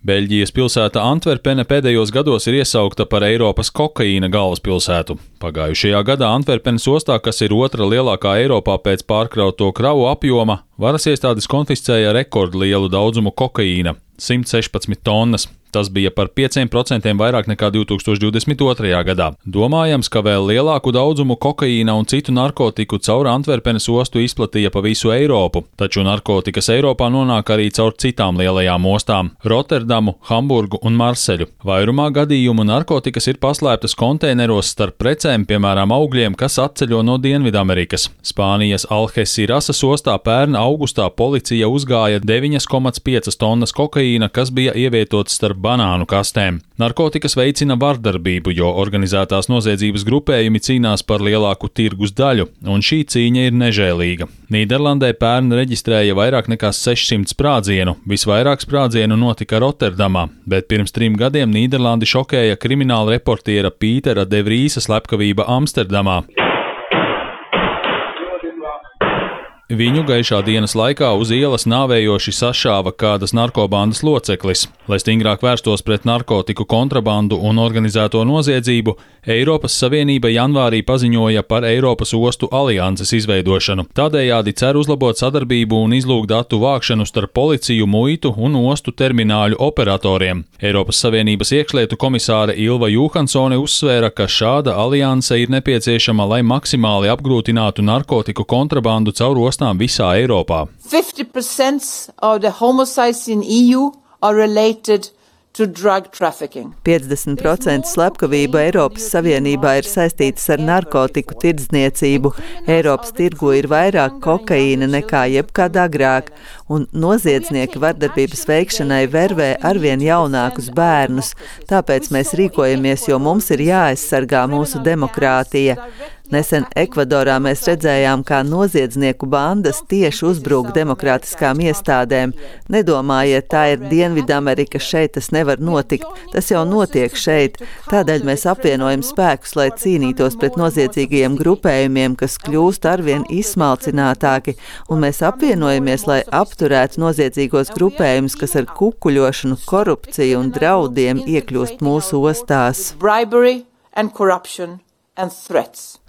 Beļģijas pilsēta Antverpene pēdējos gados ir iesaukta par Eiropas kokaīna galvaspilsētu. Pagājušajā gadā Antverpenes ostā, kas ir otra lielākā Eiropā pēc pārkrauto kravu apjoma, varas iestādes konfiscēja rekordlielu daudzumu kokaīna - 116 tonnas. Tas bija par 5% vairāk nekā 2022. gadā. Domājams, ka vēl lielāku daudzumu kokaīna un citu narkotiku caur Antverpenes ostu izplatīja pa visu Eiropu, taču narkotikas Eiropā nonāk arī caur citām lielajām ostām - Rotterdamu, Hamburgu un Marseļu. Vairumā gadījumu narkotikas ir paslēptas konteineros starp precēm, piemēram, augļiem, kas atceļo no Dienvidamerikas. Spānijas Alhesirasas ostā pērn augustā policija uzgāja 9,5 tonnas kokaīna, kas bija ievietots starp banānu kastēm. Narkotikas veicina vardarbību, jo organizētās noziedzības grupējumi cīnās par lielāku tirgus daļu, un šī cīņa ir nežēlīga. Nīderlandē pērn reģistrēja vairāk nekā 600 sprādzienu, visvairāk sprādzienu notika Rotterdamā, bet pirms trim gadiem Nīderlandi šokēja krimināla reportiera Pītera Devrīsa slepkavība Amsterdamā. Viņu gaišā dienas laikā uz ielas nāvējoši sašāva kādas narkobandas loceklis. Lai stingrāk vērstos pret narkotiku kontrabandu un organizēto noziedzību, Eiropas Savienība janvārī paziņoja par Eiropas ostu alianses izveidošanu. Tādējādi cer uzlabot sadarbību un izlūgt datu vākšanu starp policiju, muitu un ostu termināļu operatoriem. Eiropas Savienības iekšlietu komisāre Ilva Johansone uzsvēra, ka šāda alianse ir nepieciešama, lai maksimāli apgrūtinātu narkotiku kontrabandu caur ostām visā Eiropā. 50% of the homicides in EU are related 50% slepkavību Eiropas Savienībā ir saistītas ar narkotiku tirdzniecību. Eiropas tirgu ir vairāk kokaīna nekā jebkad agrāk, un noziedznieki vardarbības veikšanai vervē arvien jaunākus bērnus. Tāpēc mēs rīkojamies, jo mums ir jāaizsargā mūsu demokrātija. Nesen Ekvadorā mēs redzējām, kā noziedznieku bandas tieši uzbrūk demokrātiskām iestādēm. Nedomājiet, tā ir Dienvidamerika, šeit tas nevar notikt. Tas jau notiek šeit. Tādēļ mēs apvienojam spēkus, lai cīnītos pret noziedzīgajiem grupējumiem, kas kļūst arvien izsmalcinātāki, un mēs apvienojamies, lai apturētu noziedzīgos grupējumus, kas ar kukuļošanu, korupciju un draudiem iekļūst mūsu ostās. Bribery and corruption.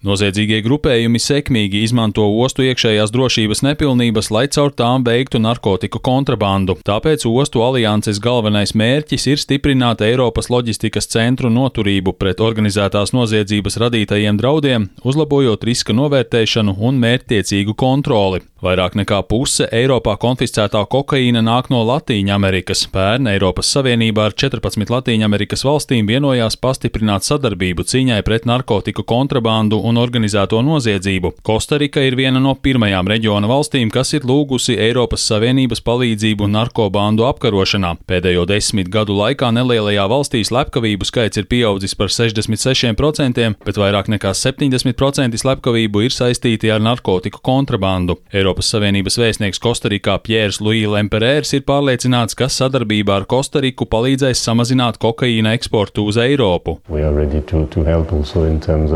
Noziedzīgie grupējumi sekmīgi izmanto ostu iekšējās drošības nepilnības, lai caur tām veiktu narkotiku kontrabandu. Tāpēc ostu alianses galvenais mērķis ir stiprināt Eiropas loģistikas centru noturību pret organizētās noziedzības radītajiem draudiem, uzlabojot riska novērtēšanu un mērķtiecīgu kontroli. Vairāk nekā puse Eiropā konfiscētā kokaīna nāk no Latīņamerikas. Pērn Eiropas Savienībā ar 14 Latīņamerikas valstīm vienojās pastiprināt sadarbību cīņai pret narkotiku kontrabandu un organizēto noziedzību. Kostarika ir viena no pirmajām reģiona valstīm, kas ir lūgusi Eiropas Savienības palīdzību narkobandu apkarošanā. Pēdējo desmit gadu laikā nelielajā valstī slepkavību skaits ir pieaudzis par 66%, bet vairāk nekā 70% slepkavību ir saistīti ar narkotiku kontrabandu. Eiropas Savienības vēstnieks Kostarikā Pjērs Luī Lemperērs ir pārliecināts, ka sadarbība ar Kostariku palīdzēs samazināt kokaīna eksportu uz Eiropu. To, to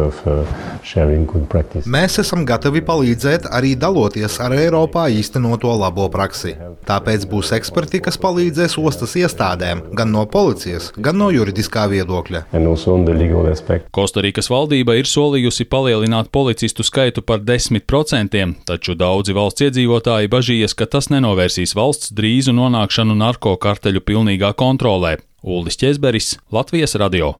of, uh, Mēs esam gatavi palīdzēt arī daloties ar Eiropā īstenoto labo praksi. Tāpēc būs eksperti, kas palīdzēs ostas iestādēm, gan no policijas, gan no juridiskā viedokļa. Kostarikas valdība ir solījusi palielināt policistu skaitu par 10%, taču daudzi valsts iedzīvotāji bažījies, ka tas nenovērsīs valsts drīzu nonākšanu narko karteļu pilnīgā kontrolē. Uldis Česberis, Latvijas radio.